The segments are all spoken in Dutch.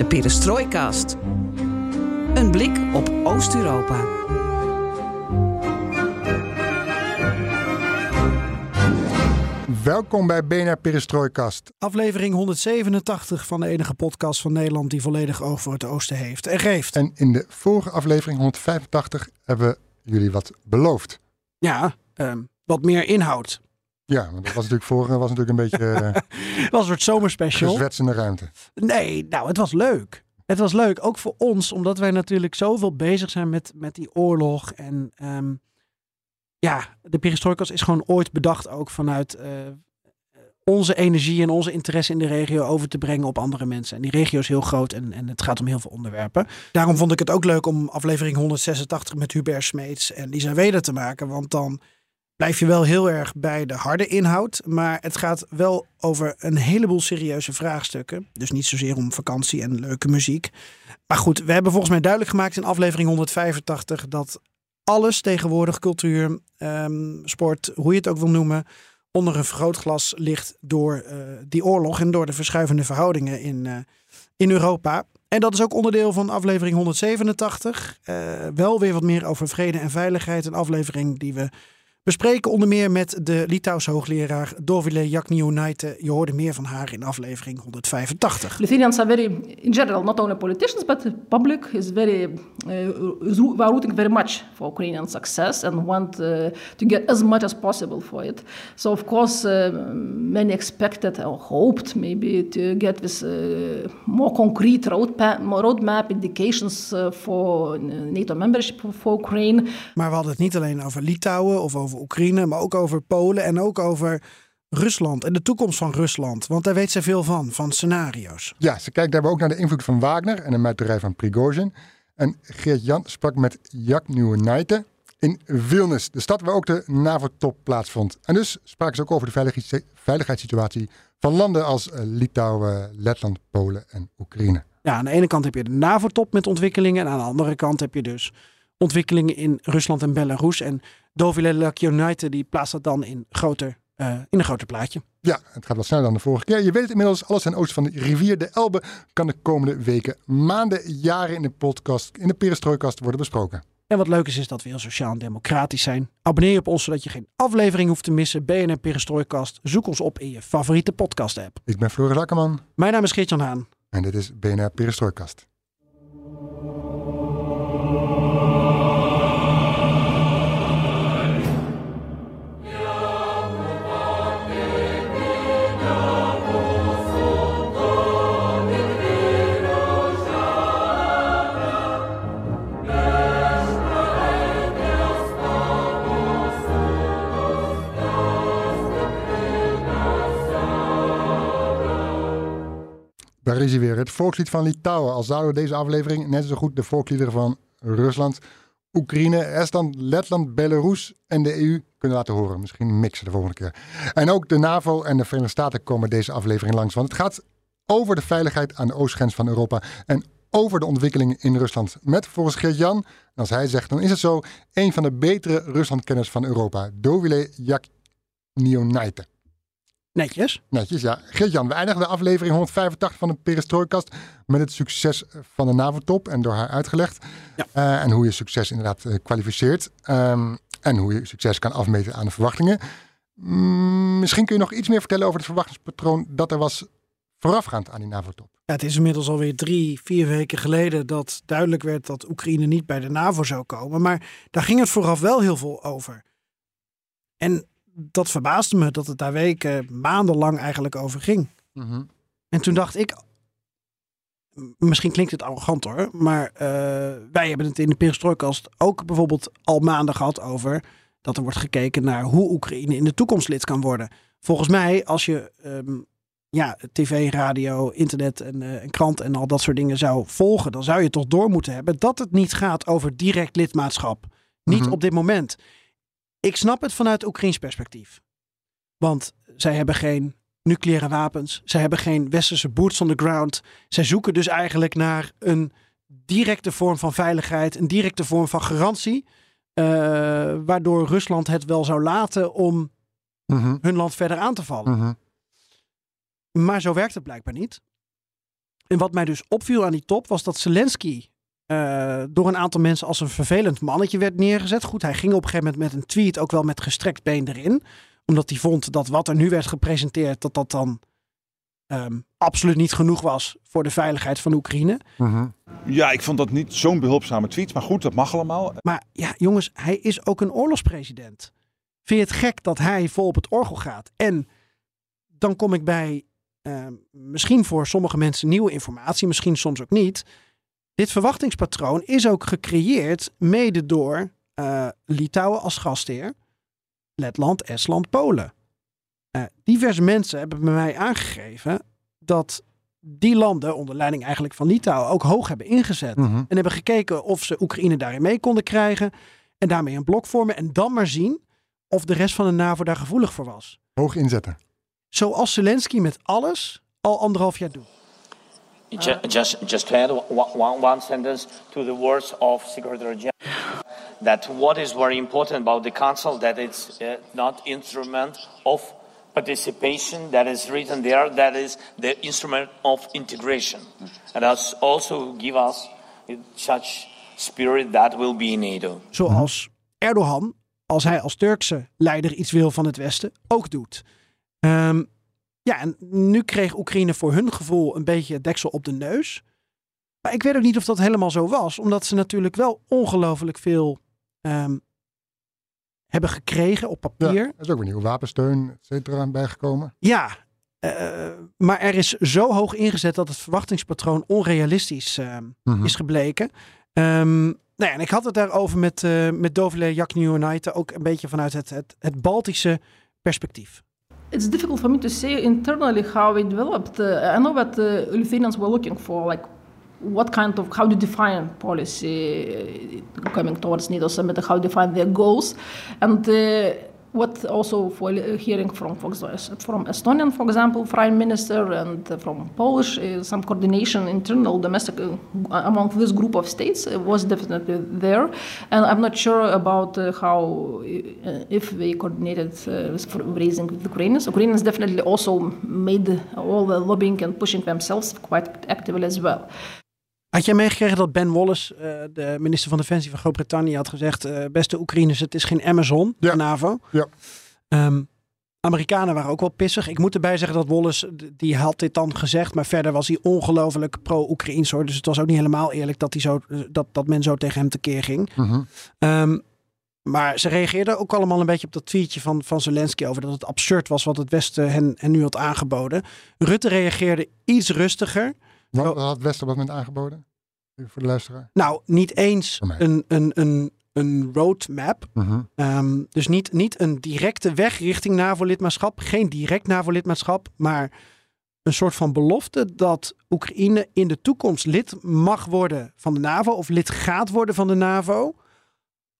De Perestrooikast. Een blik op Oost-Europa. Welkom bij BNR Perestrooikast. Aflevering 187 van de enige podcast van Nederland die volledig oog voor het oosten heeft en geeft. En in de vorige aflevering 185 hebben we jullie wat beloofd. Ja, ehm, wat meer inhoud. Ja, want dat was natuurlijk vorige was natuurlijk een beetje Het was een soort zomerspecial. gezwetsende ruimte. Nee, nou, het was leuk. Het was leuk, ook voor ons, omdat wij natuurlijk zoveel bezig zijn met, met die oorlog. En ehm, ja, de perestrojkas is gewoon ooit bedacht ook vanuit eh, onze energie en onze interesse in de regio over te brengen op andere mensen. En die regio is heel groot en, en het gaat om heel veel onderwerpen. Daarom vond ik het ook leuk om aflevering 186 met Hubert Smeets en Lisa Weder te maken. Want dan blijf je wel heel erg bij de harde inhoud. Maar het gaat wel over een heleboel serieuze vraagstukken. Dus niet zozeer om vakantie en leuke muziek. Maar goed, we hebben volgens mij duidelijk gemaakt in aflevering 185 dat alles tegenwoordig, cultuur, ehm, sport, hoe je het ook wil noemen, onder een vergrootglas ligt door eh, die oorlog en door de verschuivende verhoudingen in, eh, in Europa. En dat is ook onderdeel van aflevering 187. Eh, wel weer wat meer over vrede en veiligheid. Een aflevering die we bespreken onder meer met de Litouwse hoogleraar Dovile Jakniunaite. Je hoorde meer van haar in aflevering 185. Lithuanians are very, in general, not only politicians, but the public is very, uh, are rooting very much for Ukrainian success and want uh, to get as much as possible for it. So, of course, uh, many expected or hoped maybe to get this uh, more concrete roadmap, roadmap indications for NATO membership for Ukraine. Maar we hadden het niet alleen over Litouwen of over Oekraïne, maar ook over Polen en ook over Rusland en de toekomst van Rusland. Want daar weet ze veel van, van scenario's. Ja, ze kijkt daarbij ook naar de invloed van Wagner en de muiterij van Prigozhin. En Geert-Jan sprak met Jak Nieuwenaite in Vilnius, de stad waar ook de NAVO-top plaatsvond. En dus spraken ze ook over de veiligheids- veiligheidssituatie van landen als eh, Litouwen, Letland, Polen en Oekraïne. Ja, aan de ene kant heb je de NAVO-top met ontwikkelingen. En aan de andere kant heb je dus ontwikkelingen in Rusland en Belarus. En Dovile Lakionaite die plaatst dat dan in, groter, eh, in een groter plaatje. Ja, het gaat wat sneller dan de vorige keer. Je weet het inmiddels, alles ten oosten van de rivier de Elbe kan de komende weken, maanden, jaren in de podcast, in de perestrooikast worden besproken. En wat leuk is, is dat we heel sociaal en democratisch zijn. Abonneer je op ons, zodat je geen aflevering hoeft te missen. BNR Perestrooikast. Zoek ons op in je favoriete podcast-app. Ik ben Floris Akkerman Mijn naam is Geert-Jan Haan. en dit is BNR Perestrooikast. Is weer, het volkslied van Litouwen. Al zouden we deze aflevering net zo goed de volksliederen van Rusland, Oekraïne, Estland, Letland, Belarus en de EU kunnen laten horen. Misschien mixen de volgende keer. En ook de NAVO en de Verenigde Staten komen deze aflevering langs. Want het gaat over de veiligheid aan de oostgrens van Europa en over de ontwikkelingen in Rusland. Met volgens Geert-Jan, en als hij zegt, dan is het zo, een van de betere Ruslandkenners van Europa, Dovile Jakniunaite. Netjes. Netjes, ja. Geert-Jan, we eindigen de aflevering 185 van de Perestrooikast met het succes van de NAVO-top en door haar uitgelegd. Ja. Eh, en hoe je succes inderdaad eh, kwalificeert. Ehm, en hoe je succes kan afmeten aan de verwachtingen. Mm, misschien kun je nog iets meer vertellen over het verwachtingspatroon dat er was voorafgaand aan die NAVO-top. Ja, het is inmiddels alweer drie, vier weken geleden dat duidelijk werd dat Oekraïne niet bij de NAVO zou komen. Maar daar ging het vooraf wel heel veel over. En dat verbaasde me dat het daar weken, maandenlang eigenlijk over ging. En toen dacht ik, misschien klinkt het arrogant hoor, maar eh, wij hebben het in de perestrooikast ook bijvoorbeeld al maanden gehad over dat er wordt gekeken naar hoe Oekraïne in de toekomst lid kan worden. Volgens mij, als je ehm, ja, tv, radio, internet en, eh, en krant en al dat soort dingen zou volgen, dan zou je toch door moeten hebben dat het niet gaat over direct lidmaatschap. Niet Mhm. op dit moment. Ik snap het vanuit Oekraïns perspectief. Want zij hebben geen nucleaire wapens. Zij hebben geen westerse boots on the ground. Zij zoeken dus eigenlijk naar een directe vorm van veiligheid, een directe vorm van garantie. eh, waardoor Rusland het wel zou laten om Mhm, hun land verder aan te vallen. mhm. Maar zo werkt het blijkbaar niet. En wat mij dus opviel aan die top was dat Zelensky uh, door een aantal mensen als een vervelend mannetje werd neergezet. Goed, hij ging op een gegeven moment met een tweet ook wel met gestrekt been erin. Omdat hij vond dat wat er nu werd gepresenteerd, dat dat dan um, absoluut niet genoeg was voor de veiligheid van Oekraïne. Uh Ja, ik vond dat niet zo'n behulpzame tweet. Maar goed, dat mag allemaal. Maar ja, jongens, hij is ook een oorlogspresident. Vind je het gek dat hij vol op het orgel gaat? En dan kom ik bij uh, misschien voor sommige mensen nieuwe informatie, misschien soms ook niet. Dit verwachtingspatroon is ook gecreëerd mede door uh, Litouwen als gastheer, Letland, Estland, Polen. Uh, diverse mensen hebben bij mij aangegeven dat die landen, onder leiding eigenlijk van Litouwen, ook hoog hebben ingezet. Mhm. En hebben gekeken of ze Oekraïne daarin mee konden krijgen. En daarmee een blok vormen. En dan maar zien of de rest van de NAVO daar gevoelig voor was. Hoog inzetten. Zoals Zelensky met alles al anderhalf jaar doet. Ju- Just, just add one, one, sentence to the words of Secretary General, that what is very important about the Council that it's uh, not instrument of participation that is written there, that is the instrument of integration, and that's also give us such spirit that will be in NATO. Zoals Erdogan, als hij als Turkse leider iets wil van het Westen, ook doet. Ehm, ja, en nu kreeg Oekraïne voor hun gevoel een beetje het deksel op de neus. Maar ik weet ook niet of dat helemaal zo was, omdat ze natuurlijk wel ongelooflijk veel ehm, hebben gekregen op Ja, papier. er is ook weer nieuwe wapensteun, et cetera, bijgekomen. Ja, eh, maar er is zo hoog ingezet dat het verwachtingspatroon onrealistisch ehm, Mhm. is gebleken. Ehm, nou ja, en ik had het daarover met, eh met Dovile Jakniunaite, ook een beetje vanuit het, het, het Baltische perspectief. It's difficult for me to say internally how it developed. Uh, I know that uh, Lithuanians were looking for like what kind of how to define policy uh, coming towards NATO summit, how to define their goals, and uh, what also for hearing from from Estonian, for example, prime minister, and from Polish, uh, some coordination internal domestic uh, among this group of states uh, was definitely there, and I'm not sure about how if they coordinated raising with Ukrainians. Ukrainians definitely also made all the lobbying and pushing themselves quite actively as well. Had jij meegekregen dat Ben Wallace, eh, de minister van Defensie van Groot-Brittannië, had gezegd: eh, beste Oekraïners, het is geen Amazon, Ja. de NAVO. Ja. Ehm, Amerikanen waren ook wel pissig. Ik moet erbij zeggen dat Wallace, die had dit dan gezegd, maar verder was hij ongelooflijk pro-Oekraïns hoor. Dus het was ook niet helemaal eerlijk dat, hij zo, dat, dat men zo tegen hem tekeer ging. Mhm. Ehm, maar ze reageerden ook allemaal een beetje op dat tweetje van, van Zelensky over dat het absurd was wat het Westen hen, hen nu had aangeboden. Rutte reageerde iets rustiger. Wat had met aangeboden? Voor de luisteraar. Nou, niet eens een, een, een, een roadmap. Mhm. Ehm, dus niet, niet een directe weg richting NAVO-lidmaatschap. Geen direct NAVO-lidmaatschap. Maar een soort van belofte dat Oekraïne in de toekomst lid mag worden van de NAVO. Of lid gaat worden van de NAVO.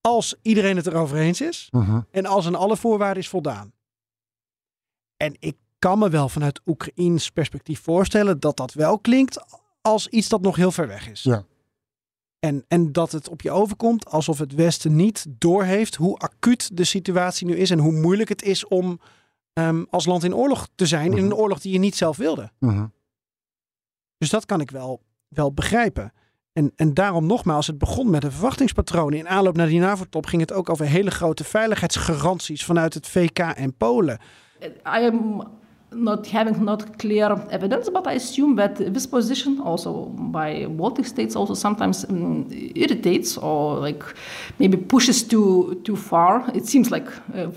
Als iedereen het erover eens is. Mhm. En als aan alle voorwaarden is voldaan. En ik kan me wel vanuit Oekraïns perspectief voorstellen dat dat wel klinkt als iets dat nog heel ver weg is. Ja. En, en dat het op je overkomt alsof het Westen niet doorheeft hoe acuut de situatie nu is en hoe moeilijk het is om ehm, als land in oorlog te zijn. In een Mhm. oorlog die je niet zelf wilde. Mhm. Dus dat kan ik wel, wel begrijpen. En, en daarom nogmaals, het begon met een verwachtingspatroon. In aanloop naar die NAVO-top ging het ook over hele grote veiligheidsgaranties vanuit het VK en Polen. I am not having not clear evidence, but I assume that this position also by Baltic states also sometimes um, irritates or like maybe pushes too too far. It seems like uh,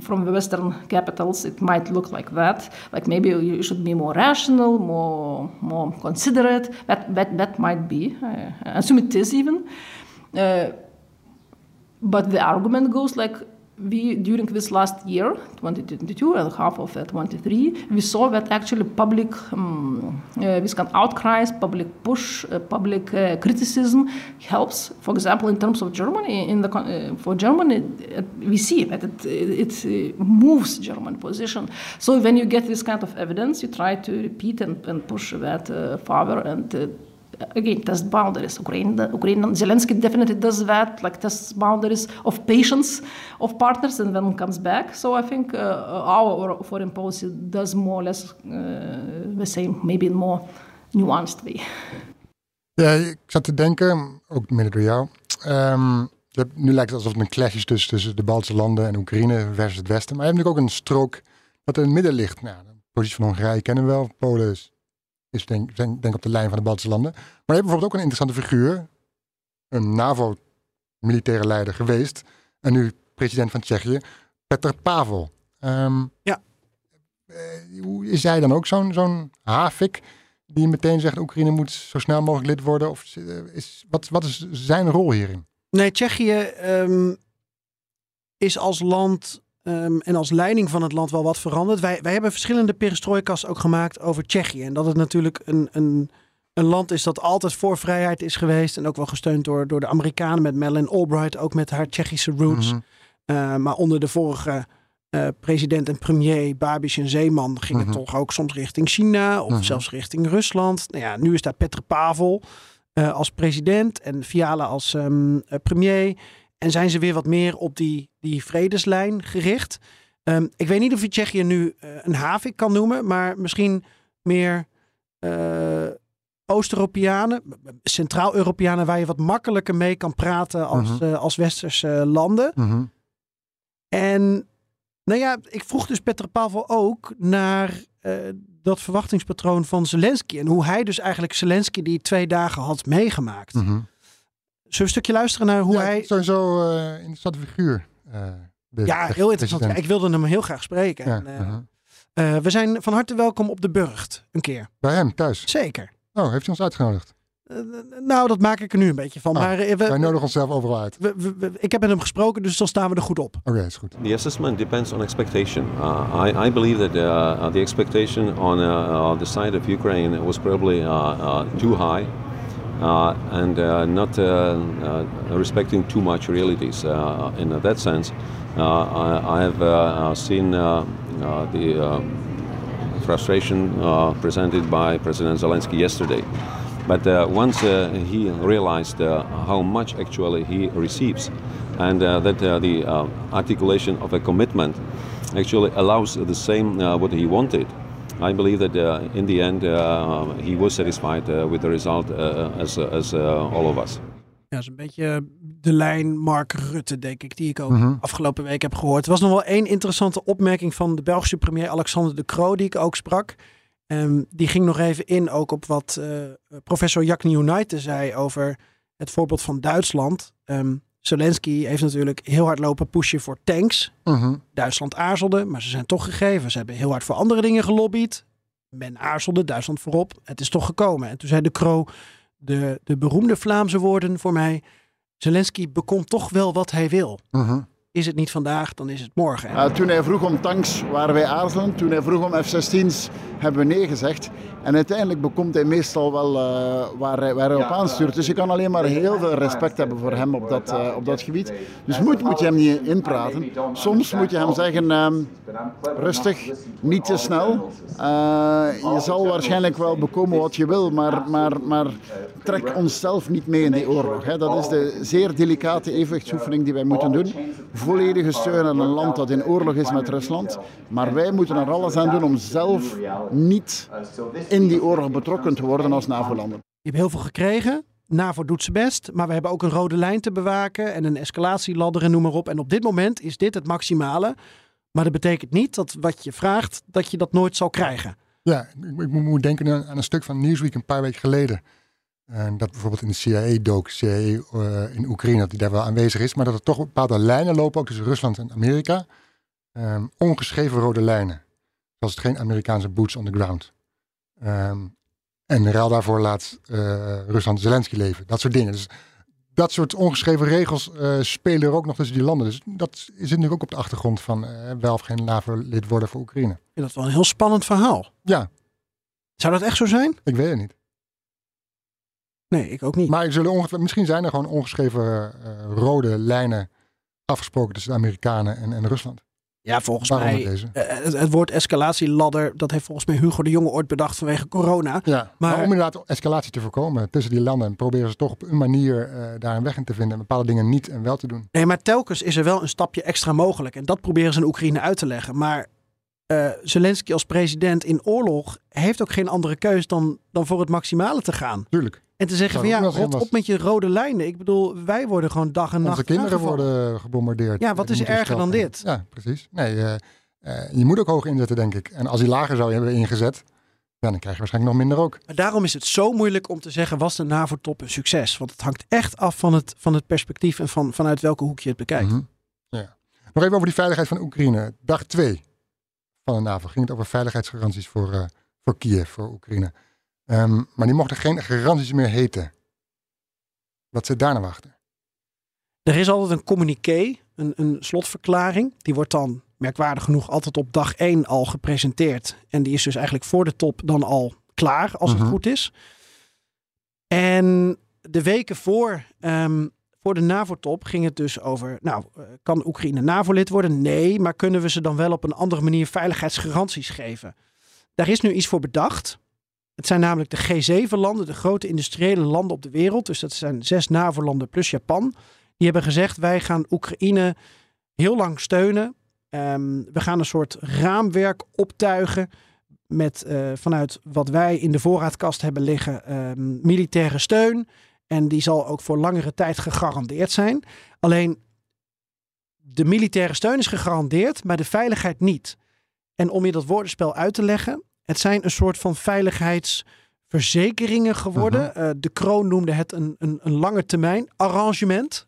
from the Western capitals it might look like that. Like maybe you should be more rational, more more considerate. That that that might be. I assume it is even. Uh, but the argument goes like we during this last year 2022 and half of uh, 23 we saw that actually public um, uh, this kind of outcries public push uh, public uh, criticism helps. For example in terms of germany in the uh, for germany we see that it it uh, moves german position. So when you get this kind of evidence you try to repeat and, and push that uh, further and again test boundaries. Ukraine, Ukraine, Zelensky definitely does that, like tests boundaries of patience of partners, and then comes back. So I think uh, our foreign policy does more or less uh, the same, maybe in more nuanced way. Ja, ik zat te denken, ook midden door jou. Ehm, nu lijkt het alsof er een clash is tussen, tussen de Baltische landen en Oekraïne versus het Westen. Maar je hebt natuurlijk ook een strook dat in het midden ligt. Nou, de positie van Hongarije kennen we wel. Polen is, is denk, denk, denk op de lijn van de Baltische landen. Maar je hebt bijvoorbeeld ook een interessante figuur. Een NAVO-militaire leider geweest. En nu president van Tsjechië, Petr Pavel. Ehm, Ja. eh, hoe is hij dan ook zo'n zo'n havik die meteen zegt Oekraïne moet zo snel mogelijk lid worden? Of eh, is, wat, wat is zijn rol hierin? Nee, Tsjechië ehm, is als land ehm, en als leiding van het land wel wat veranderd. Wij, wij hebben verschillende perestrojkas ook gemaakt over Tsjechië. En dat het natuurlijk een, een, een land is dat altijd voor vrijheid is geweest. En ook wel gesteund door, door de Amerikanen met Madeleine Albright, ook met haar Tsjechische roots. Mhm. Uh, maar onder de vorige uh, president en premier Babiš en Zeeman ging Mhm. het toch ook soms richting China of Mhm. zelfs richting Rusland. Nou ja, nu is daar Petr Pavel uh, als president en Fiala als um, premier. En zijn ze weer wat meer op die, die vredeslijn gericht. Um, ik weet niet of je Tsjechië nu uh, een havik kan noemen, maar misschien meer uh, Oost-Europeanen, Centraal-Europeanen, waar je wat makkelijker mee kan praten als, Mhm. uh, als westerse landen. Mhm. En nou ja, ik vroeg dus Petr Pavel ook naar uh, dat verwachtingspatroon van Zelensky. En hoe hij dus eigenlijk Zelensky die twee dagen had meegemaakt. Mhm. Zullen we een stukje luisteren naar hoe ja, hij... Sowieso uh, interessante figuur. Uh, de, ja, de heel interessant. Ja, ik wilde hem heel graag spreken. Ja, En, uh, mhm. uh, we zijn van harte welkom op de Burgt, een keer. Bij hem thuis. Zeker. Oh, heeft hij ons uitgenodigd? Uh, nou, dat maak ik er nu een beetje van. Oh, maar uh, we, wij nodigen onszelf overal uit. We, we, we, ik heb met hem gesproken, dus dan staan we er goed op. Oké, okay, is goed. The assessment depends on expectation. Uh, I, I believe that uh, the expectation on uh, the side of Ukraine was probably uh, too high. Uh, and uh, not uh, uh respecting too much realities uh, in that sense. Uh, I, I, have seen the frustration presented by President Zelensky yesterday. But once he realized how much actually he receives, and that the articulation of a commitment actually allows the same what he wanted, I believe that uh, in the end uh, he was satisfied uh, with the result as, as all of us. Ja, dat is een beetje de lijn Mark Rutte, denk ik, die ik ook Mhm. afgelopen week heb gehoord. Er was nog wel één interessante opmerking van de Belgische premier Alexander De Croo, die ik ook sprak. Ehm, die ging nog even in ook op wat eh, professor Jack United zei over het voorbeeld van Duitsland. Ehm, Zelensky heeft natuurlijk heel hard lopen pushen voor tanks. Mhm. Duitsland aarzelde, maar ze zijn toch gegeven. Ze hebben heel hard voor andere dingen gelobbyd. Men aarzelde, Duitsland voorop. Het is toch gekomen. En toen zei de Kroo de, de beroemde Vlaamse woorden voor mij. Zelensky bekomt toch wel wat hij wil. Mhm. Is het niet vandaag, dan is het morgen. Uh, toen hij vroeg om tanks waren wij aarzelend. Toen hij vroeg om F-16's hebben we nee gezegd. En uiteindelijk bekomt hij meestal wel uh, waar, hij, waar hij op aanstuurt. Dus je kan alleen maar heel veel respect hebben voor hem op dat, uh, op dat gebied. Dus moet, moet je hem niet inpraten. Soms moet je hem zeggen, um, rustig, niet te snel. Uh, je zal waarschijnlijk wel bekomen wat je wil, maar, maar, maar trek onszelf niet mee in die oorlog. Hè. Dat is de zeer delicate evenwichtsoefening die wij moeten doen. Volledige steun aan een land dat in oorlog is met Rusland. Maar wij moeten er alles aan doen om zelf niet in die oorlog betrokken te worden als NAVO-landen. Je hebt heel veel gekregen. NAVO doet zijn best, maar we hebben ook een rode lijn te bewaken en een escalatieladder en noem maar op. En op dit moment is dit het maximale. Maar dat betekent niet dat wat je vraagt, dat je dat nooit zal krijgen. Ja, ik, moet denken aan, aan een stuk van Newsweek een paar weken geleden. En dat bijvoorbeeld in de CIA-dook, CIA uh, in Oekraïne, dat die daar wel aanwezig is. Maar dat er toch bepaalde lijnen lopen, ook tussen Rusland en Amerika. Um, ongeschreven rode lijnen. Zoals het geen Amerikaanse boots on the ground. Um, en ruil daarvoor laat uh, Rusland Zelensky leven. Dat soort dingen. Dus dat soort ongeschreven regels uh, spelen er ook nog tussen die landen. Dus dat zit natuurlijk ook op de achtergrond van wel of geen NAVO-lid worden voor Oekraïne. Vind dat wel een heel spannend verhaal. Ja. Zou dat echt zo zijn? Ik weet het niet. Nee, ik ook niet. Maar er zullen misschien zijn er gewoon ongeschreven uh, rode lijnen afgesproken tussen de Amerikanen en, en Rusland. Ja, volgens Waarom mij. Deze? Uh, het, het, woord escalatieladder, dat heeft volgens mij Hugo de Jonge ooit bedacht vanwege corona. Ja, maar, maar om inderdaad escalatie te voorkomen tussen die landen, proberen ze toch op een manier uh, daar een weg in te vinden en bepaalde dingen niet en wel te doen. Nee, maar telkens is er wel een stapje extra mogelijk. En dat proberen ze in Oekraïne uit te leggen. Maar uh, Zelensky als president in oorlog heeft ook geen andere keus dan, dan voor het maximale te gaan. Tuurlijk. En te zeggen van ja, rot op met je rode lijnen. Ik bedoel, wij worden gewoon dag en nacht Onze kinderen worden gebombardeerd. Ja, wat is erger dan dit? Ja, precies. Nee, uh, uh, je moet ook hoog inzetten, denk ik. En als hij lager zou hebben ingezet, ja, dan krijg je waarschijnlijk nog minder ook. Maar daarom is het zo moeilijk om te zeggen, was de NAVO-top een succes? Want het hangt echt af van het, van het perspectief en van, vanuit welke hoek je het bekijkt. Mm -hmm. ja. Nog even over die veiligheid van Oekraïne. Dag 2 van de NAVO ging het over veiligheidsgaranties voor, uh, voor Kiev, voor Oekraïne. Um, maar die mochten geen garanties meer heten. Wat zit daar naar wachten? Er is altijd een communiqué, een, een slotverklaring. Die wordt dan merkwaardig genoeg altijd op dag 1 al gepresenteerd. En die is dus eigenlijk voor de top dan al klaar, als het uh -huh. goed is. En de weken voor, um, voor de NAVO-top ging het dus over, nou, kan Oekraïne NAVO-lid worden? Nee, maar kunnen we ze dan wel op een andere manier veiligheidsgaranties geven? Daar is nu iets voor bedacht. Het zijn namelijk de G7-landen, de grote industriële landen op de wereld. Dus dat zijn zes NAVO-landen plus Japan. Die hebben gezegd, wij gaan Oekraïne heel lang steunen. Um, we gaan een soort raamwerk optuigen met uh, vanuit wat wij in de voorraadkast hebben liggen, um, militaire steun. En die zal ook voor langere tijd gegarandeerd zijn. Alleen de militaire steun is gegarandeerd, maar de veiligheid niet. En om je dat woordenspel uit te leggen, het zijn een soort van veiligheidsverzekeringen geworden. Uh -huh. uh, de kroon noemde het een, een, een lange termijn arrangement.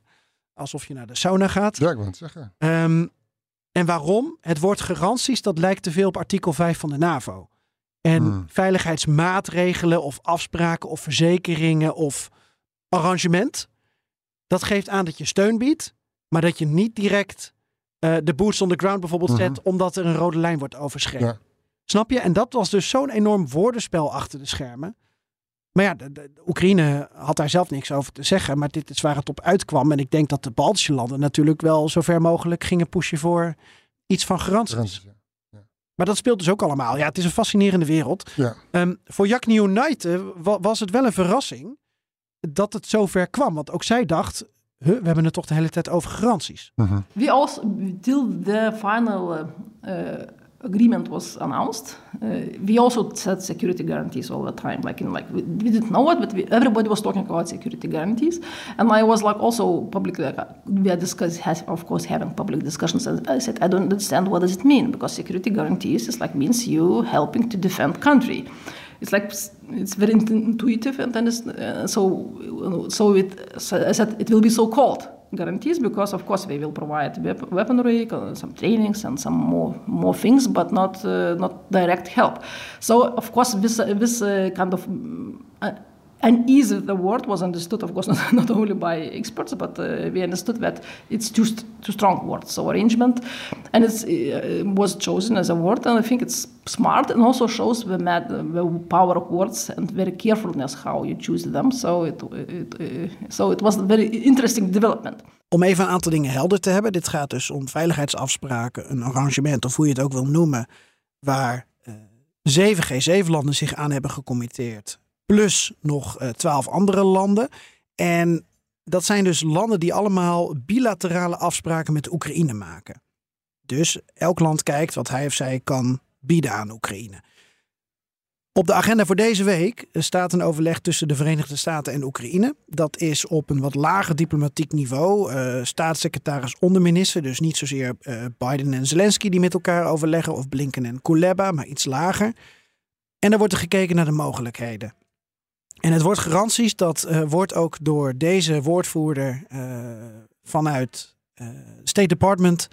Alsof je naar de sauna gaat. Ja, ik het zeggen. Um, en waarom? Het woord garanties, dat lijkt te veel op artikel 5 van de NAVO. En hmm. veiligheidsmaatregelen of afspraken of verzekeringen of arrangement. Dat geeft aan dat je steun biedt, maar dat je niet direct uh, de boots on the ground bijvoorbeeld Mhm. zet, mm -hmm. omdat er een rode lijn wordt overschreden. Ja. Snap je? En dat was dus zo'n enorm woordenspel achter de schermen. Maar ja, de, Oekraïne had daar zelf niks over te zeggen. Maar dit is waar het op uitkwam. En ik denk dat de Baltische landen natuurlijk wel zo ver mogelijk gingen pushen voor iets van garanties. Ja. Maar dat speelt dus ook allemaal. Ja, het is een fascinerende wereld. Ja. Um, voor Jack United wa was het wel een verrassing dat het zover kwam. Want ook zij dacht, huh, we hebben het toch de hele tijd over garanties. Mhm. We also, till the final uh, uh, agreement was announced, uh, we also said security guarantees all the time. Like, in, like we, we didn't know it, but we, everybody was talking about security guarantees. And I was like also publicly, like, we are discuss, has, of course, having public discussions. And I said, I don't understand what does it mean because security guarantees is like means you helping to defend country. It's like it's very intuitive, and then uh, so so it so I said it will be so called guarantees because of course we will provide wep weaponry, some trainings, and some more more things, but not uh, not direct help. So of course this this uh, kind of unease of the word was understood, of course, not, only by experts, but uh, we understood that it's too too strong word. So arrangement, and it uh, was chosen as a word, and I think it's smart and also shows the, the power of words and very carefulness how you choose them. So it, it uh, so it was a very interesting development. Om even een aantal dingen helder te hebben. Dit gaat dus om veiligheidsafspraken, een arrangement of hoe je het ook wil noemen, waar zeven G7-landen zich aan hebben gecommitteerd. Plus nog uh, twaalf andere landen. En dat zijn dus landen die allemaal bilaterale afspraken met Oekraïne maken. Dus elk land kijkt wat hij of zij kan bieden aan Oekraïne. Op de agenda voor deze week staat een overleg tussen de Verenigde Staten en Oekraïne. Dat is op een wat lager diplomatiek niveau. Uh, staatssecretaris onderminister, dus niet zozeer uh, Biden en Zelensky die met elkaar overleggen, of Blinken en Kuleba, maar iets lager. En er wordt er gekeken naar de mogelijkheden. En het woord garanties, dat uh, wordt ook door deze woordvoerder vanuit State Department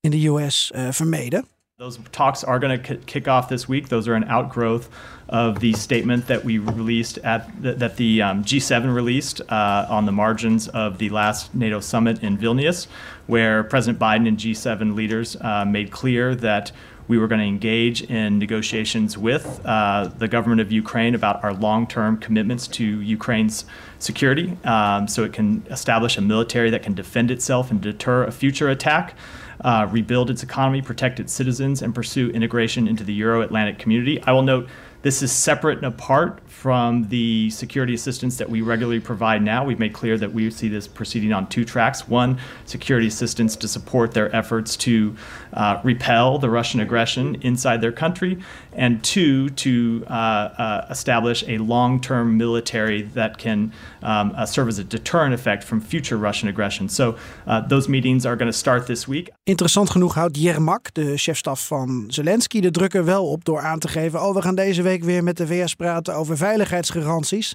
in de US vermeden. Those talks are going to kick off this week. Those are an outgrowth of the statement that we released at the, that the um, G7 released uh, on the margins of the last NATO summit in Vilnius, where President Biden and G7 leaders uh, made clear that we were going to engage in negotiations with uh, the government of Ukraine about our long-term commitments to Ukraine's security, um, so it can establish a military that can defend itself and deter a future attack. Uh, rebuild its economy, protect its citizens, and pursue integration into the Euro Atlantic community. I will note This is separate and apart from the security assistance that we regularly provide now. We've made clear that we see this proceeding on two tracks. One, security assistance to support their efforts to uh, repel the Russian aggression inside their country, and two, to uh, uh, establish a long term military that can um, uh, serve as a deterrent effect from future Russian aggression. So uh, those meetings are going to start this week. Interessant genoeg houdt Jermak, de chefstaf van Zelensky, de druk er wel op door aan te geven: oh, we gaan deze week weer met de VS praten over veiligheidsgaranties.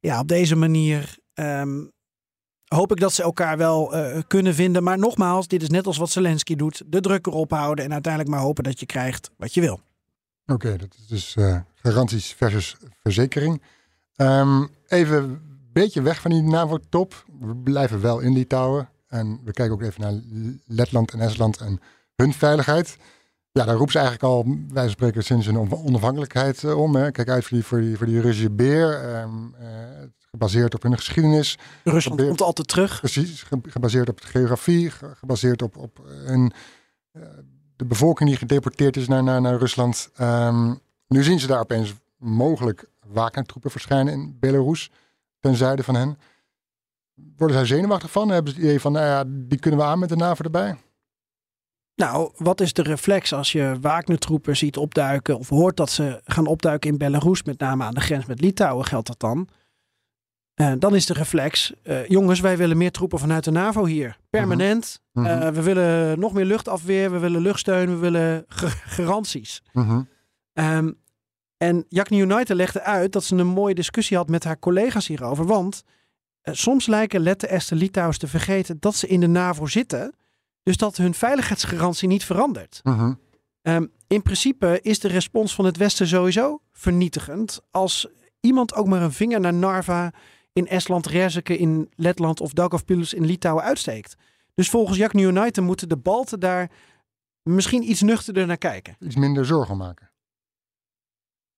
Ja, op deze manier ehm, hoop ik dat ze elkaar wel uh, kunnen vinden. Maar nogmaals, dit is net als wat Zelensky doet: de druk erop houden en uiteindelijk maar hopen dat je krijgt wat je wil. Oké, okay, dat is dus uh, garanties versus verzekering. Um, even een beetje weg van die NAVO-top. We blijven wel in Litouwen. En we kijken ook even naar Letland en Estland en hun veiligheid. Ja, daar roept ze eigenlijk al, wij spreken sinds hun onafhankelijkheid uh, om. Hè. Kijk uit voor die, voor die, voor die Russische beer. Um, uh, gebaseerd op hun geschiedenis. Rusland gebaseerd, komt altijd terug. Precies, gebaseerd op de geografie, gebaseerd op, op hun, uh, de bevolking die gedeporteerd is naar, naar, naar Rusland. Um, nu zien ze daar opeens mogelijk Wagner-troepen verschijnen in Belarus, ten zuiden van hen. Worden zij zenuwachtig van? Hebben ze het idee van, nou ja, die kunnen we aan met de NAVO erbij? Nou, wat is de reflex als je Wagner-troepen ziet opduiken of hoort dat ze gaan opduiken in Belarus, met name aan de grens met Litouwen geldt dat dan? Uh, dan is de reflex, uh, jongens, wij willen meer troepen vanuit de NAVO hier. Permanent. Uh -huh. we willen nog meer luchtafweer, we willen luchtsteun, we willen garanties. Uh -huh. um, en Jakni United legde uit dat ze een mooie discussie had met haar collega's hierover. Want soms lijken Letten, Esten, Litouwers te vergeten dat ze in de NAVO zitten. Dus dat hun veiligheidsgarantie niet verandert. -huh. um, in principe is de respons van het Westen sowieso vernietigend. Als iemand ook maar een vinger naar Narva in Estland, Rezeke in Letland of Daugavpils in Litouwen uitsteekt. Dus volgens Jack United moeten de Balten daar misschien iets nuchterder naar kijken. Iets minder zorgen maken.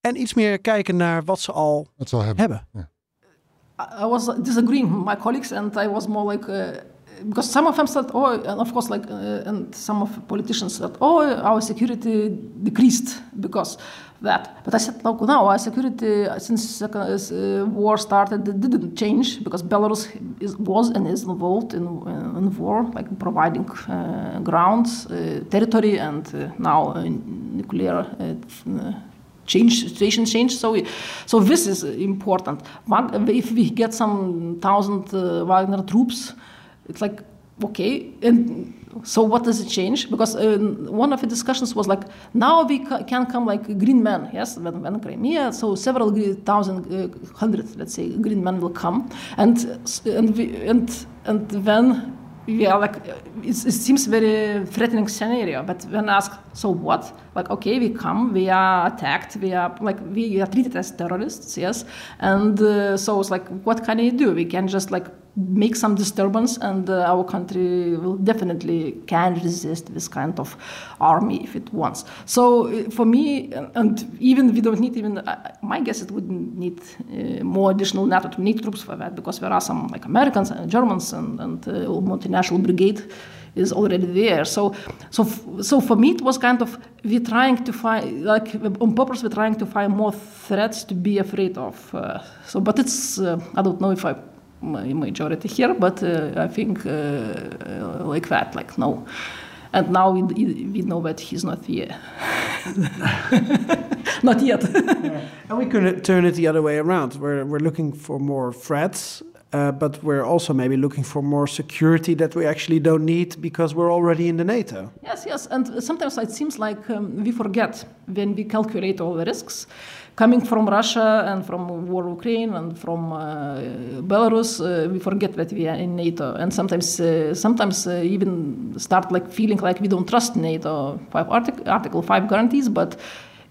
En iets meer kijken naar wat ze al wat ze al hebben. hebben. Ja. I was disagreeing with my colleagues and I was more like... Uh, because some of them said, oh, and of course, like, uh, and some of politicians said, oh, our security decreased because that. But I said, look, no, our security since second uh, war started it didn't change because Belarus is, was and is involved in, uh, in war, like providing uh, grounds, uh, territory, and uh, now nuclear change situation change. So, so this is important. If we get some thousand Wagner troops, it's like okay and so what does it change? Because uh, one of the discussions was like now we ca can come like green men yes when, when crimea so several thousand uh, hundred let's say green men will come. And and we, and and then yeah like it seems very threatening scenario but when asked so what? Like okay we come we are attacked we are like we are treated as terrorists yes. And uh, so it's like what can you do? We can just like make some disturbance and uh, our country will definitely can resist this kind of army if it wants. So uh, for me and even we don't need even uh, my guess it wouldn't need uh, more additional nato to need troops for that because there are some like americans and germans and, and uh, multinational brigade is already there. So so so for me it was kind of we're trying to find like on purpose we're trying to find more threats to be afraid of uh, so but it's i don't know if i majority here, but uh, I think uh, like that, like no. And now we, we know that he's not here. not yet. yeah. And we could turn it the other way around. We're, we're looking for more threats, uh, but we're also maybe looking for more security that we actually don't need because we're already in the NATO. Yes, yes. And sometimes it seems like um, we forget when we calculate all the risks coming from Russia and from war Ukraine and from uh, Belarus, uh, we forget that we are in NATO, and sometimes, uh, sometimes even start like feeling like we don't trust NATO. Five artic- Article Five guarantees, but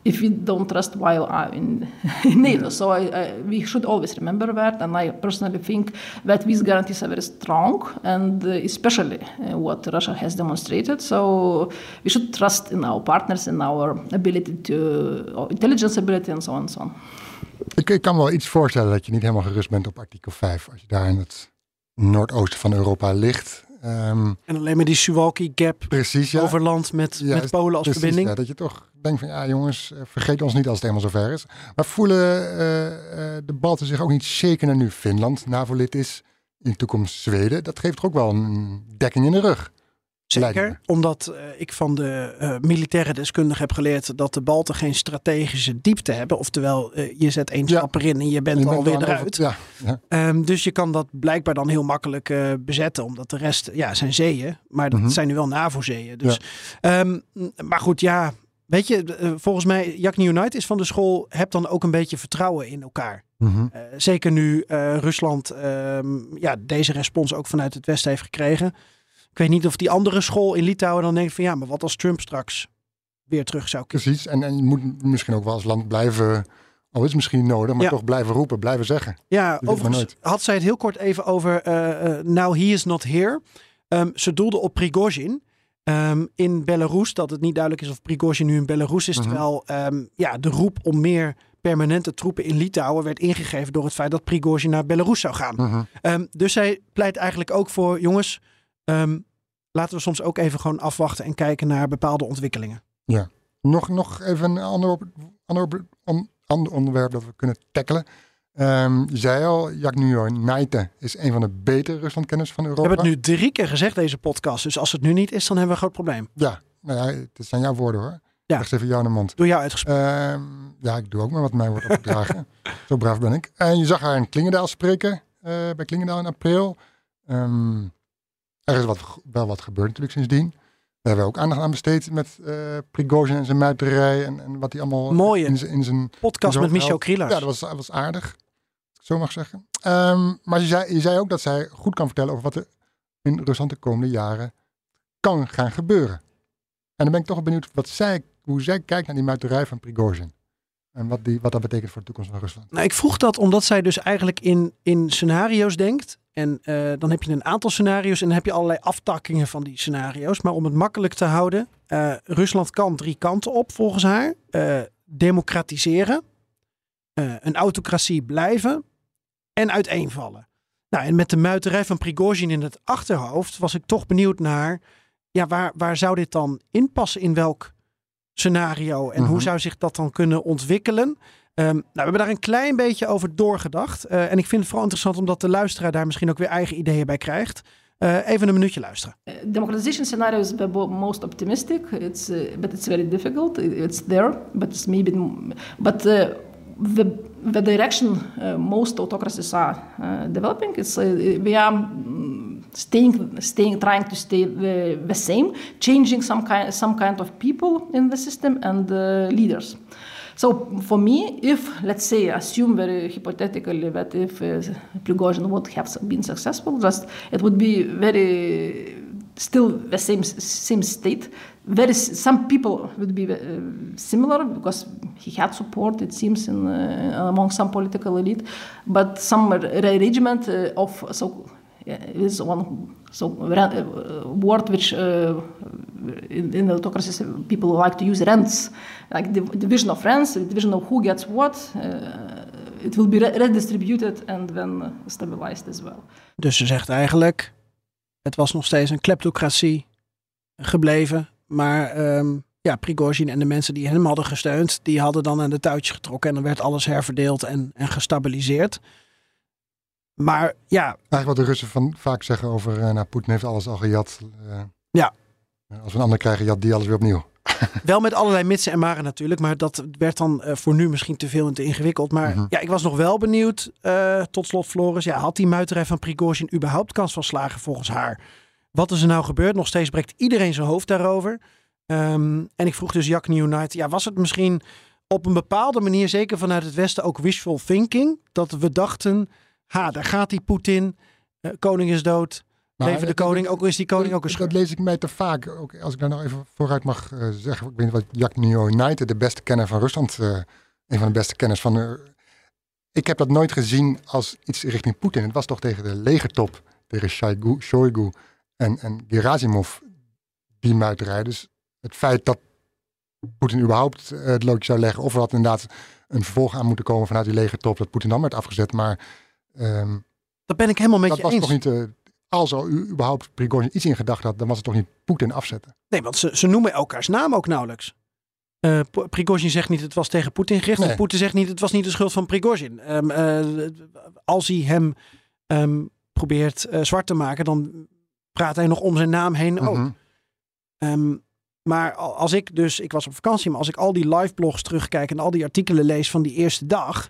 if we don't trust while I'm in, in NATO. So I, I, we should always remember that. And I personally think that these guarantees are very strong, and uh, especially uh, what Russia has demonstrated. So we should trust in our partners, in our ability to, intelligence ability, and so on and so on. Ik, ik kan me wel iets voorstellen dat je niet helemaal gerust bent op artikel 5. Als je daar in het noordoosten van Europa ligt. Um, en alleen maar die Suwalki Gap precies, ja. over land met, ja, met Polen als precies, verbinding. Ja, dat je toch denk van ja jongens, eh, vergeet ons niet als het helemaal zover is. Maar voelen eh, eh, de Balten zich ook niet zeker naar nu Finland NAVO-lid is, in de toekomst Zweden? Dat geeft toch ook wel een dekking in de rug. Zeker, omdat ik van de militaire deskundige heb geleerd dat de Balten geen strategische diepte hebben. Oftewel, je zet één Ja. stap erin en je bent Je bent alweer eruit. Ja, ja. Ehm, dus je kan dat blijkbaar dan heel makkelijk bezetten, omdat de rest ja, zijn zeeën. Maar dat Mhm. zijn nu wel NAVO-zeeën. Dus, ehm, maar goed, ja, weet je, eh, volgens mij, Jakni United is van de school, heb dan ook een beetje vertrouwen in elkaar. Mhm. Eh, zeker nu eh, Rusland ehm, ja, deze respons ook vanuit het Westen heeft gekregen. Ik weet niet of die andere school in Litouwen dan denkt van ja, maar wat als Trump straks weer terug zou kiezen. Precies. En, en je moet misschien ook wel als land blijven, al is het misschien nodig, maar Ja. toch blijven roepen, blijven zeggen. Ja, overigens had zij het heel kort even over eh, Now He is not here. Ehm, ze doelde op Prigozhin ehm, in Belarus. Dat het niet duidelijk is of Prigozhin nu in Belarus is. Mhm. Terwijl ehm, ja, de roep om meer permanente troepen in Litouwen werd ingegeven door het feit dat Prigozhin naar Belarus zou gaan. Mhm. Ehm, dus zij pleit eigenlijk ook voor, jongens, laten we soms ook even gewoon afwachten en kijken naar bepaalde ontwikkelingen. Nog, nog even een ander, ander onderwerp dat we kunnen tackelen. Ehm, je zei al, Jack Nuyor Naite is een van de betere Ruslandkenners van We Europa. hebben het nu drie keer gezegd, deze podcast. Dus als het nu niet is, dan hebben we een groot probleem. Ja, nou ja, het zijn jouw woorden hoor. Ja. Ze even jou in de mond. Door jou uitgesproken. Ehm, ja, ik doe ook maar wat mij wordt opgedragen. Zo braaf ben ik. En je zag haar in Klingendaal spreken, eh, bij Klingendaal in april. Ehm, er is wat, wel wat gebeurd natuurlijk sindsdien. Daar hebben we ook aandacht aan besteed met eh Prigozhin en zijn muiterij en, en wat hij allemaal Mooie in, zijn- in zijn Podcast met Michel. Krielers. Ja, dat was, dat was aardig. Zo mag zeggen. Ehm, maar je zei, je zei ook dat zij goed kan vertellen over wat er in Rusland de komende jaren kan gaan gebeuren. En dan ben ik toch benieuwd wat zij, hoe zij kijkt naar die muiterij van Prigozhin. En wat, die, wat dat betekent voor de toekomst van Rusland. Nou, ik vroeg dat omdat zij dus eigenlijk in, in scenario's denkt. En eh, dan heb je een aantal scenario's en dan heb je allerlei aftakkingen van die scenario's. Maar om het makkelijk te houden, eh, Rusland kan drie kanten op volgens haar. Eh, democratiseren, een autocratie blijven en uiteenvallen. Nou, en met de muiterij van Prigozhin in het achterhoofd was ik toch benieuwd naar, ja, waar, waar zou dit dan inpassen in welk scenario en hoe Mhm. zou zich dat dan kunnen ontwikkelen? Ehm, nou, we hebben daar een klein beetje over doorgedacht. Eh, en ik vind het vooral interessant omdat de luisteraar daar misschien ook weer eigen ideeën bij krijgt. Eh, even een minuutje luisteren. Uh, democratization scenario is the most optimistic. It's uh, but it's very difficult. It- It's there, but it's maybe but uh, the the direction uh, most autocracies are uh, developing. It's uh, we are mm, staying staying trying to stay the, the same, changing some kind some kind of people in the system and leaders. So for me, if let's say assume very hypothetically that if uh, Prigozhin would have been successful, just it would be very still the same same state. Very s- some people would be uh, similar because he had support, it seems, in, uh, among some political elite, but some re- regiment uh, of so is one so uh, word which uh, in, in autocracies people like to use rents, like the division of rents, division of who gets what. Uh, it will be re- redistributed and then stabilized as well. Dus ze zegt eigenlijk, het was nog steeds een kleptocratie gebleven. Maar ehm, ja, Prigozhin en de mensen die hem hadden gesteund, die hadden dan aan de touwtjes getrokken. En dan werd alles herverdeeld en, en gestabiliseerd. Maar ja, Eigenlijk wat de Russen van, vaak zeggen over, eh nou, Poetin heeft alles al gejat. eh, Ja. eh, Als we een ander krijgen, jat die alles weer opnieuw. Wel met allerlei mitsen en maren natuurlijk. Maar dat werd dan voor nu misschien te veel en te ingewikkeld. Maar Mhm. ja, ik was nog wel benieuwd. tot slot, Floris. Ja, had die muiterij van Prigozhin überhaupt kans van slagen volgens haar? Wat is er nou gebeurd? Nog steeds breekt iedereen zijn hoofd daarover. Ehm, en ik vroeg dus Jack United. Ja, was het misschien op een bepaalde manier, zeker vanuit het Westen, ook wishful thinking? Dat we dachten, ha, daar gaat die Poetin. eh, koning is dood. Maar Leven de koning. Ook is die koning ook een Dat schurk. lees ik mij te vaak. Ook als ik daar nog even vooruit mag eh, zeggen. Ik weet niet wat Jack United, de beste kenner van Rusland, eh, een van de beste kenners van. ik heb dat nooit gezien als iets richting Poetin. Het was toch tegen de legertop, tegen Shoigu, Shoigu en, en Gerasimov, die muiterij. Dus het feit dat Poetin überhaupt eh, het loodje zou leggen, of er had inderdaad een vervolg aan moeten komen vanuit die legertop, dat Poetin dan werd afgezet. Maar ehm, Dat ben ik helemaal met dat je was eens. toch niet. eh, als er u überhaupt Prigozhin iets in gedachten had, dan was het toch niet Poetin afzetten. Nee, want ze, ze noemen elkaars naam ook nauwelijks. Uh, Prigozhin zegt niet het was tegen Poetin gericht. Nee. En Poetin zegt niet het was niet de schuld van Prigozhin. Um, uh, als hij hem um, probeert uh, zwart te maken, dan praat hij nog om zijn naam heen ook. Mhm. Um, maar als ik dus, ik was op vakantie, maar als ik al die live blogs terugkijk en al die artikelen lees van die eerste dag,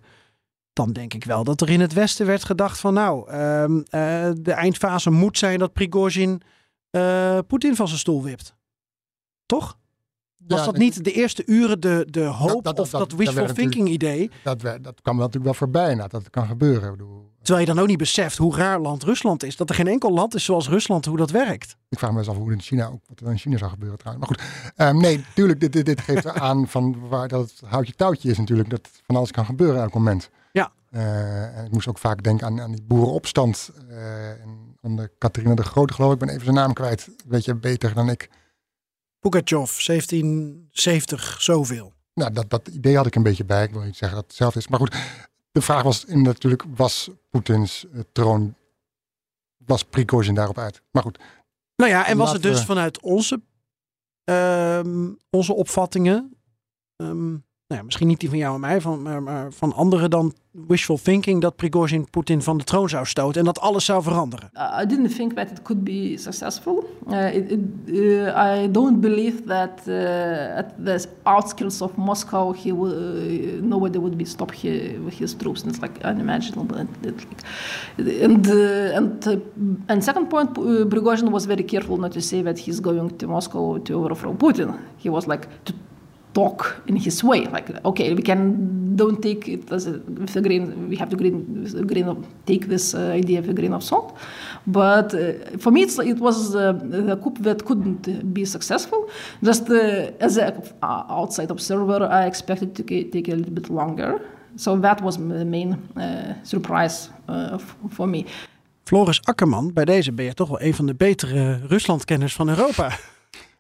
dan denk ik wel dat er in het Westen werd gedacht van nou, um, uh, de eindfase moet zijn dat Prigozhin uh, Poetin van zijn stoel wipt. Toch? Was Ja, dat niet de eerste uren de, de hoop dat- dat- of dat, dat- dat wishful thinking idee? Dat, dat kwam natuurlijk wel voorbij. Nou, dat kan gebeuren. Ik, bedoel, Terwijl je dan ook niet beseft hoe raar land Rusland is. Dat er geen enkel land is zoals Rusland, hoe dat werkt. ik vraag me eens af hoe in China ook, wat er in China zou gebeuren trouwens. Maar goed, Ehm, nee, tuurlijk, dit, dit, dit geeft aan van waar dat het houtje touwtje is natuurlijk. Dat van alles kan gebeuren elk moment. Ja. Eh, en ik moest ook vaak denken aan, aan die boerenopstand. en onder Catharina de Grote geloof ik. Ik ben even zijn naam kwijt. Weet je beter dan ik. Pugachev, 1770, zoveel. Nou, dat, dat idee had ik een beetje bij. Ik wil niet zeggen dat het hetzelfde is. Maar goed, de vraag was in natuurlijk, was Poetins eh, troon, was Prigozhin daarop uit? Maar goed, Nou ja, en was het dus we- vanuit onze, ehm, onze opvattingen, ehm, nou misschien niet die van jou en mij, van, maar, van anderen dan wishful thinking dat Prigozhin Poetin van de troon zou stoten en dat alles zou veranderen. Uh, I didn't think that it could be successful. Uh, uh, I don't believe that at the outskirts of Moscow, he will, nobody would be stop he, with his troops. It's like unimaginable. And, and second point, Prigozhin was very careful not to say that he's going to Moscow to overthrow Putin. He was like to talk in his way. Like, okay, we can don't take it as a, with a grain. We have to grain, with a grain of take this uh, idea with a grain of salt. But uh, for me, it's, it was uh, the coup that couldn't uh, be successful. Just uh, as an outside observer, I expected to take a little bit longer. So that was the main uh, surprise uh, for me. Floris Akkerman, bij deze ben je toch wel een van de betere Ruslandkenners van Europa.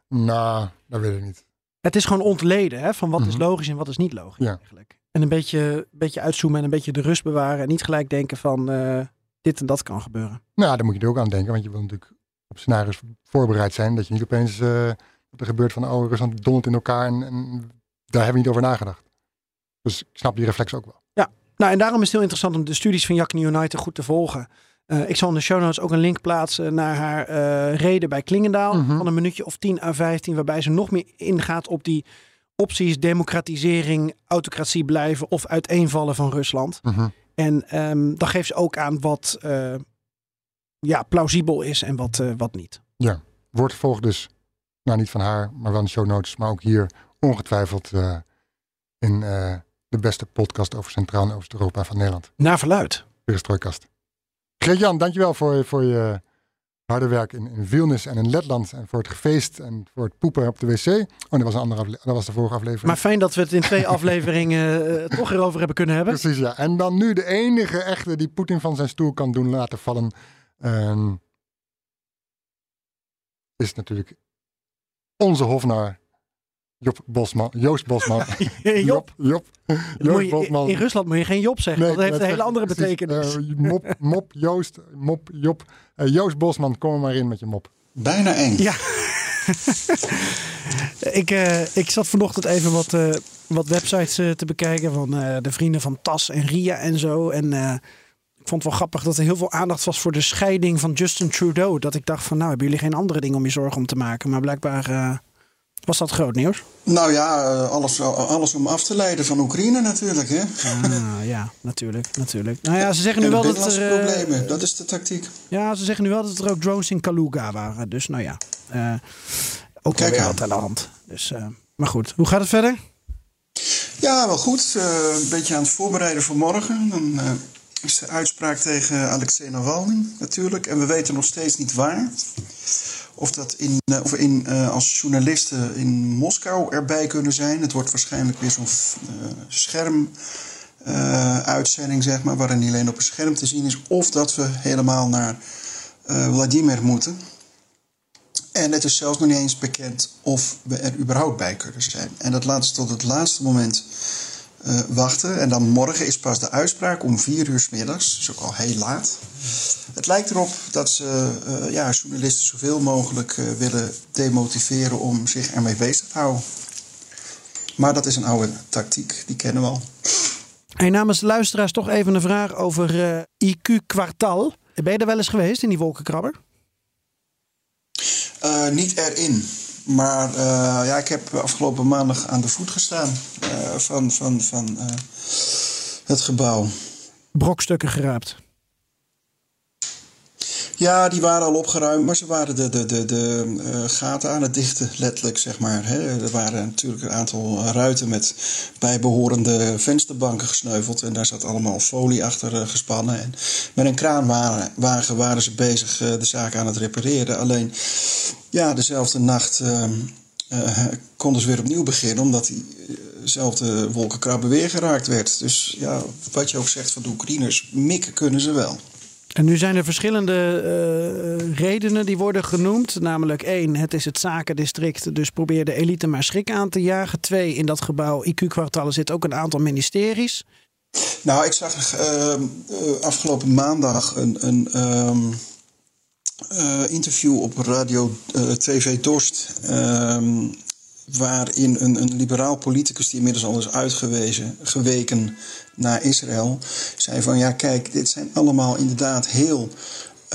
nou, dat weet ik niet. Het is gewoon ontleden hè, van wat is Mhm. logisch en wat is niet logisch Ja. eigenlijk. En een beetje, beetje uitzoomen en een beetje de rust bewaren en niet gelijk denken van eh, dit en dat kan gebeuren. Nou, daar moet je er ook aan denken, want je wil natuurlijk op scenario's voorbereid zijn. Dat je niet opeens, eh wat er gebeurt van, oh, Rusland dondert in elkaar en, en daar hebben we niet over nagedacht. Dus ik snap die reflex ook wel. Nou, en daarom is het heel interessant om de studies van Jacques United goed te volgen. Eh, ik zal in de show notes ook een link plaatsen naar haar eh, reden bij Klingendaal. Mhm. Van een minuutje of 10 à 15, waarbij ze nog meer ingaat op die opties democratisering, autocratie blijven of uiteenvallen van Rusland. Mhm. En ehm, dan geeft ze ook aan wat eh, ja, plausibel is en wat, wat niet. Wordt volgt dus, nou niet van haar, maar wel in de show notes, maar ook hier ongetwijfeld in de beste podcast over Centraal en Oost-Europa van Nederland. Naar verluid. Perestrojkast. Geert-Jan, dankjewel voor, voor je harde werk in, in Vilnius en in Letland. En voor het gefeest en voor het poepen op de wc. Oh, dat was, een andere afle- dat was de vorige aflevering. Maar fijn dat we het in twee afleveringen eh, toch erover hebben kunnen hebben. Precies, ja. En dan nu de enige echte die Poetin van zijn stoel kan doen laten vallen. ehm, is natuurlijk onze hofnaar Job Bosman. Joost Bosman. Job. Job. Joost je- Bosman. in Rusland moet je geen Job zeggen, want dat heeft een hele andere precies, betekenis. eh, mop, mop, Joost, mop, Job. Eh, Joost Bosman, kom er maar in met je mop. Bijna eng. Ja. ik, eh, ik zat vanochtend even wat, eh, wat websites te bekijken van eh, de vrienden van Tas en Ria en zo. En eh, ik vond het wel grappig dat er heel veel aandacht was voor de scheiding van Justin Trudeau. Dat ik dacht van nou, hebben jullie geen andere dingen om je zorgen om te maken? Maar blijkbaar eh, was dat groot nieuws. Nou ja, eh, alles, alles om af te leiden van Oekraïne natuurlijk. Hè? Ah, ja, natuurlijk, natuurlijk. Nou ja, ze zeggen nu wel dat er... eh, problemen, dat is de tactiek. Ja, ze zeggen nu wel dat er ook drones in Kaluga waren. Dus nou ja, eh, ook Kijk wat aan de hand. Dus, maar goed, hoe gaat het verder? Ja, wel goed. Een beetje aan het voorbereiden voor morgen. Dan is de uitspraak tegen Alexei Navalny natuurlijk. En we weten nog steeds niet waar. Of, dat in, eh, of in, eh, als journalisten in Moskou erbij kunnen zijn. Het wordt waarschijnlijk weer zo'n eh, scherm. eh, uitzending, zeg maar, waarin niet alleen op een scherm te zien is, of dat we helemaal naar eh, Vladimir moeten. En het is zelfs nog niet eens bekend of we er überhaupt bij kunnen zijn. En dat laat ze tot het laatste moment eh, wachten. En dan morgen is pas de uitspraak om vier uur 's middags. Dat is ook al heel laat. Het lijkt erop dat ze eh, ja, journalisten zoveel mogelijk eh, willen demotiveren om zich ermee bezig te houden. Maar dat is een oude tactiek, die kennen we al. Hey, namens de luisteraars toch even een vraag over IQ kwartal. Ben je er wel eens geweest in die wolkenkrabber? Niet erin. Maar uh, ja, ik heb afgelopen maandag aan de voet gestaan van, van, van het gebouw. Brokstukken geraapt. Ja, die waren al opgeruimd, maar ze waren de, de, de, de uh, gaten aan het dichten, letterlijk zeg maar. Hè. Er waren natuurlijk een aantal ruiten met bijbehorende vensterbanken gesneuveld. En daar zat allemaal folie achter uh, gespannen. En met een kraanwagen waren ze bezig uh, de zaak aan het repareren. Alleen, ja, dezelfde nacht konden ze weer opnieuw beginnen, omdat diezelfde wolkenkrabber weer geraakt werd. Dus ja, wat je ook zegt van de Oekraïners, mikken kunnen ze wel. En nu zijn er verschillende uh, redenen die worden genoemd. Namelijk één, het is het zakendistrict, dus probeer de elite maar schrik aan te jagen. Twee, in dat gebouw IQ-kwartallen zitten ook een aantal ministeries. Nou, ik zag uh, afgelopen maandag een, een um, interview op radio TV Dorst. Ehm, waarin een, een liberaal politicus die inmiddels al is uitgewezen, geweken naar Israël, zei van ja kijk, dit zijn allemaal inderdaad heel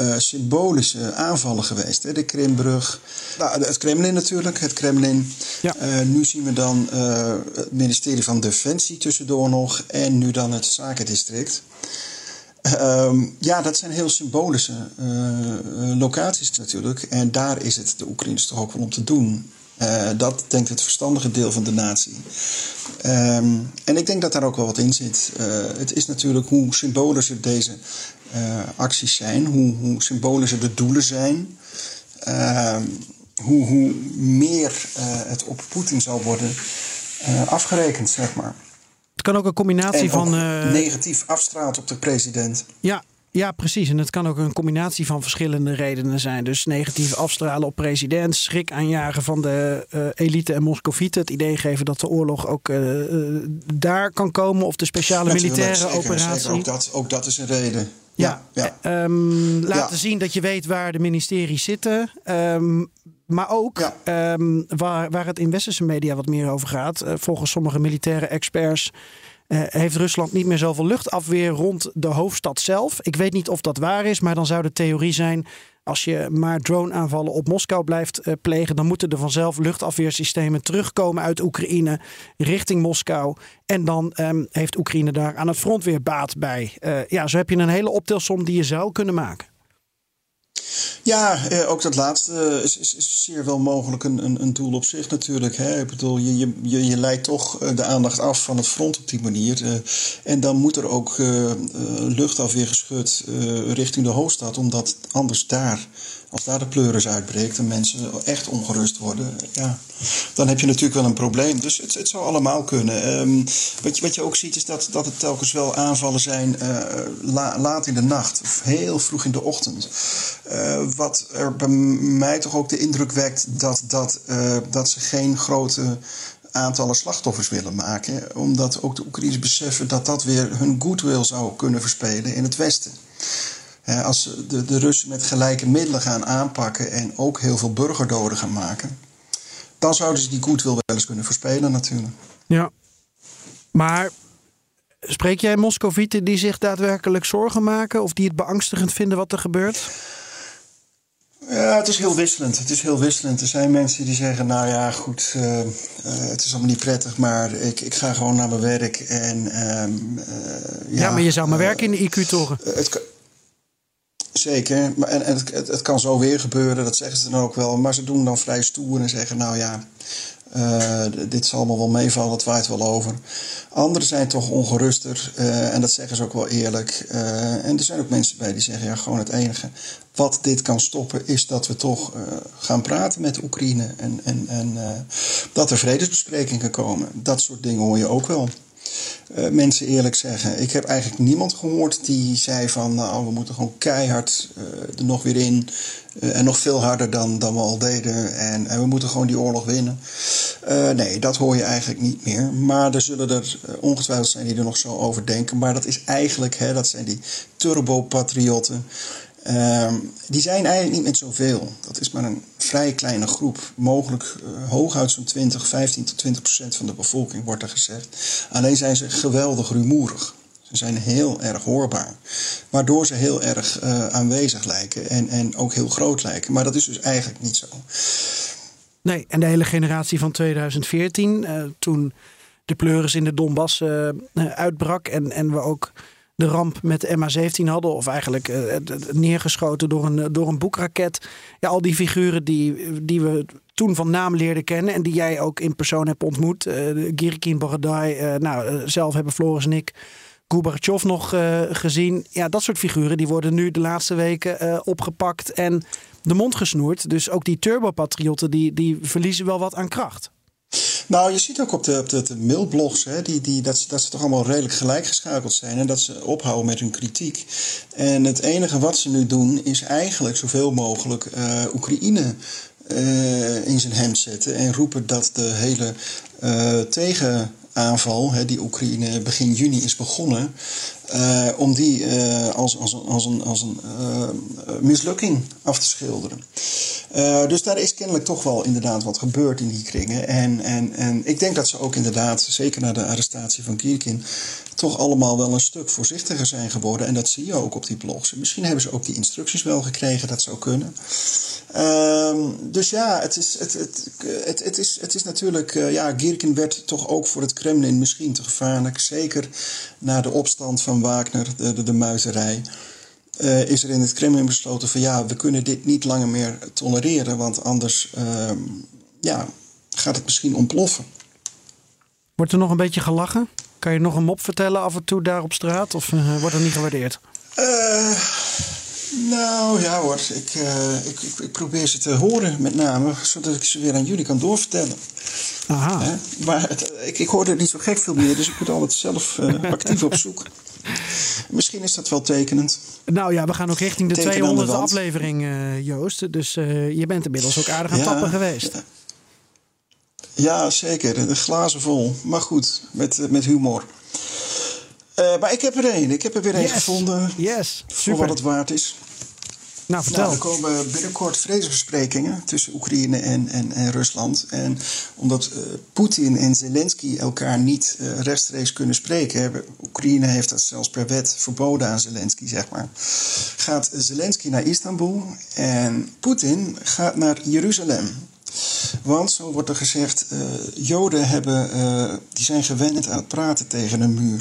uh, symbolische aanvallen geweest. Hè? De Krimbrug, nou, het Kremlin natuurlijk, het Kremlin. Ja. Uh, nu zien we dan uh, het ministerie van Defensie tussendoor nog en nu dan het zakendistrict. Um, ja, dat zijn heel symbolische locaties natuurlijk. En daar is het de Oekraïners toch ook wel om te doen. Uh, dat denkt het verstandige deel van de natie. Um, en ik denk dat daar ook wel wat in zit. Uh, het is natuurlijk hoe symbolischer deze uh, acties zijn, hoe, hoe symbolischer de doelen zijn, ehm, hoe, hoe meer het op Poetin zal worden afgerekend, zeg maar. Het kan ook een combinatie van. negatief afstraalt op de president. Ja, ja, precies. En het kan ook een combinatie van verschillende redenen zijn. Dus negatief afstralen op president, schrik aanjagen van de uh, elite en Moscovieten. Het idee geven dat de oorlog ook uh, uh, daar kan komen of de speciale militaire zeker, operatie. Zeker. Ook, dat, ook dat is een reden. Ja, ja. ja. Um, laten ja. zien dat je weet waar de ministeries zitten. Um, maar ook um, waar, waar het in westerse media wat meer over gaat. volgens sommige militaire experts uh, heeft Rusland niet meer zoveel luchtafweer rond de hoofdstad zelf. Ik weet niet of dat waar is, maar dan zou de theorie zijn. Als je maar drone-aanvallen op Moskou blijft uh, plegen, dan moeten er vanzelf luchtafweersystemen terugkomen uit Oekraïne richting Moskou. En dan um, heeft Oekraïne daar aan het front weer baat bij. Uh, ja, zo heb je een hele optelsom die je zou kunnen maken. Ja, eh, ook dat laatste is, is, is, zeer wel mogelijk een, een, een doel op zich natuurlijk. Hè. Ik bedoel, je, je, je, je leidt toch de aandacht af van het front op die manier. Uh, en dan moet er ook uh, luchtafweergeschut richting de hoofdstad, omdat anders daar als daar de pleuris uitbreekt en mensen echt ongerust worden, ja, dan heb je natuurlijk wel een probleem. Dus het, zou allemaal kunnen. Um, wat, je, wat je ook ziet is dat, dat het telkens wel aanvallen zijn la, laat in de nacht of heel vroeg in de ochtend. Uh, wat er bij mij toch ook de indruk wekt dat, dat, uh, dat ze geen grote aantallen slachtoffers willen maken. Omdat ook de Oekraïners beseffen dat dat weer hun goodwill zou kunnen verspelen in het Westen. Als de, de Russen met gelijke middelen gaan aanpakken en ook heel veel burgerdoden gaan maken, dan zouden ze die goodwill wel eens kunnen verspelen natuurlijk. Ja, maar spreek jij Moscovieten die zich daadwerkelijk zorgen maken of die het beangstigend vinden wat er gebeurt? Ja, het is heel wisselend. Het is heel wisselend. Er zijn mensen die zeggen, nou ja, goed, uh, uh, het is allemaal niet prettig, maar ik, ik ga gewoon naar mijn werk. En, uh, ja, ja, maar je zou maar werken in de IQ-toren. Het, Zeker, maar, en, het, het, kan zo weer gebeuren, dat zeggen ze dan ook wel. Maar ze doen dan vrij stoer en zeggen: Nou ja, uh, dit zal allemaal wel meevallen, het waait wel over. Anderen zijn toch ongeruster uh, en dat zeggen ze ook wel eerlijk. Uh, en er zijn ook mensen bij die zeggen: Ja, gewoon het enige wat dit kan stoppen is dat we toch gaan praten met Oekraïne en, en, en dat er vredesbesprekingen komen. Dat soort dingen hoor je ook wel. Uh, mensen eerlijk zeggen. Ik heb eigenlijk niemand gehoord die zei van nou, we moeten gewoon keihard uh, er nog weer in. Uh, en nog veel harder dan, dan we al deden. En, en we moeten gewoon die oorlog winnen. nee, dat hoor je eigenlijk niet meer. Maar er zullen er ongetwijfeld zijn die er nog zo over denken. Maar dat is eigenlijk, hè, dat zijn die turbo-patriotten. Ehm, die zijn eigenlijk niet met zoveel. Dat is maar een vrij kleine groep. Mogelijk uh, hooguit zo'n 20, 15 tot 20 procent van de bevolking wordt er gezegd. Alleen zijn ze geweldig rumoerig. Ze zijn heel erg hoorbaar. Waardoor ze heel erg uh, aanwezig lijken en, en ook heel groot lijken. Maar dat is dus eigenlijk niet zo. Nee, en de hele generatie van 2014, uh, toen de pleuris in de Donbass uitbrak en, en we ook de ramp met de MH17 hadden, of eigenlijk uh, neergeschoten door een, door een boekraket. Ja, al die figuren die, die we toen van naam leerden kennen en die jij ook in persoon hebt ontmoet. Uh, Girikin Baradai, nou, zelf hebben Floris en ik Gorbachev nog gezien. Ja, dat soort figuren die worden nu de laatste weken opgepakt en de mond gesnoerd. Dus ook die turbopatriotten die, die verliezen wel wat aan kracht. Nou, je ziet ook op de, op de, mailblogs hè, die, die, dat, ze, dat ze toch allemaal redelijk gelijkgeschakeld zijn. En dat ze ophouden met hun kritiek. En het enige wat ze nu doen is eigenlijk zoveel mogelijk uh, Oekraïne uh, in zijn hemd zetten. En roepen dat de hele uh, tegen aanval, hè, die Oekraïne begin juni is begonnen, uh, om die uh, als, als, als een, als een uh, mislukking af te schilderen. dus daar is kennelijk toch wel inderdaad wat gebeurd in die kringen. En, en, en ik denk dat ze ook inderdaad, zeker na de arrestatie van Kirkin, toch allemaal wel een stuk voorzichtiger zijn geworden. En dat zie je ook op die blogs. Misschien hebben ze ook die instructies wel gekregen, dat zou kunnen. Um, dus ja, het is, het, het, het, het, is, het is natuurlijk. Uh, ja, Gierkin werd toch ook voor het Kremlin misschien te gevaarlijk. Zeker na de opstand van Wagner, de, de, de muiterij. Uh, is er in het Kremlin besloten van ja, we kunnen dit niet langer meer tolereren. Want anders uh, ja, gaat het misschien ontploffen. Wordt er nog een beetje gelachen? Kan je nog een mop vertellen af en toe daar op straat? Of uh, wordt dat niet gewaardeerd? Uh, nou ja hoor, ik, uh, ik, ik, ik, probeer ze te horen met name, zodat ik ze weer aan jullie kan doorvertellen. Aha. Hè? Maar het, ik, ik hoorde niet zo gek veel meer, dus ik moet altijd zelf actief op zoek. Misschien is dat wel tekenend. Nou ja, we gaan ook richting de 200e aflevering, Joost. Dus je bent inmiddels ook aardig aan ja, tappen geweest. Ja. Ja, zeker. De glazen vol. Maar goed, met, met humor. Uh, maar ik heb er één. Ik heb er weer één yes. gevonden. Yes, voor super. wat het waard is. Nou, vertel. Nou, er komen binnenkort vredesbesprekingen tussen Oekraïne en, en, en Rusland. En omdat uh, Poetin en Zelensky elkaar niet uh, rechtstreeks kunnen spreken, hebben, Oekraïne heeft dat zelfs per wet verboden aan Zelensky, zeg maar. Gaat Zelensky naar Istanbul en Poetin gaat naar Jeruzalem. Want, zo wordt er gezegd, uh, Joden hebben, die zijn gewend aan het praten tegen een muur.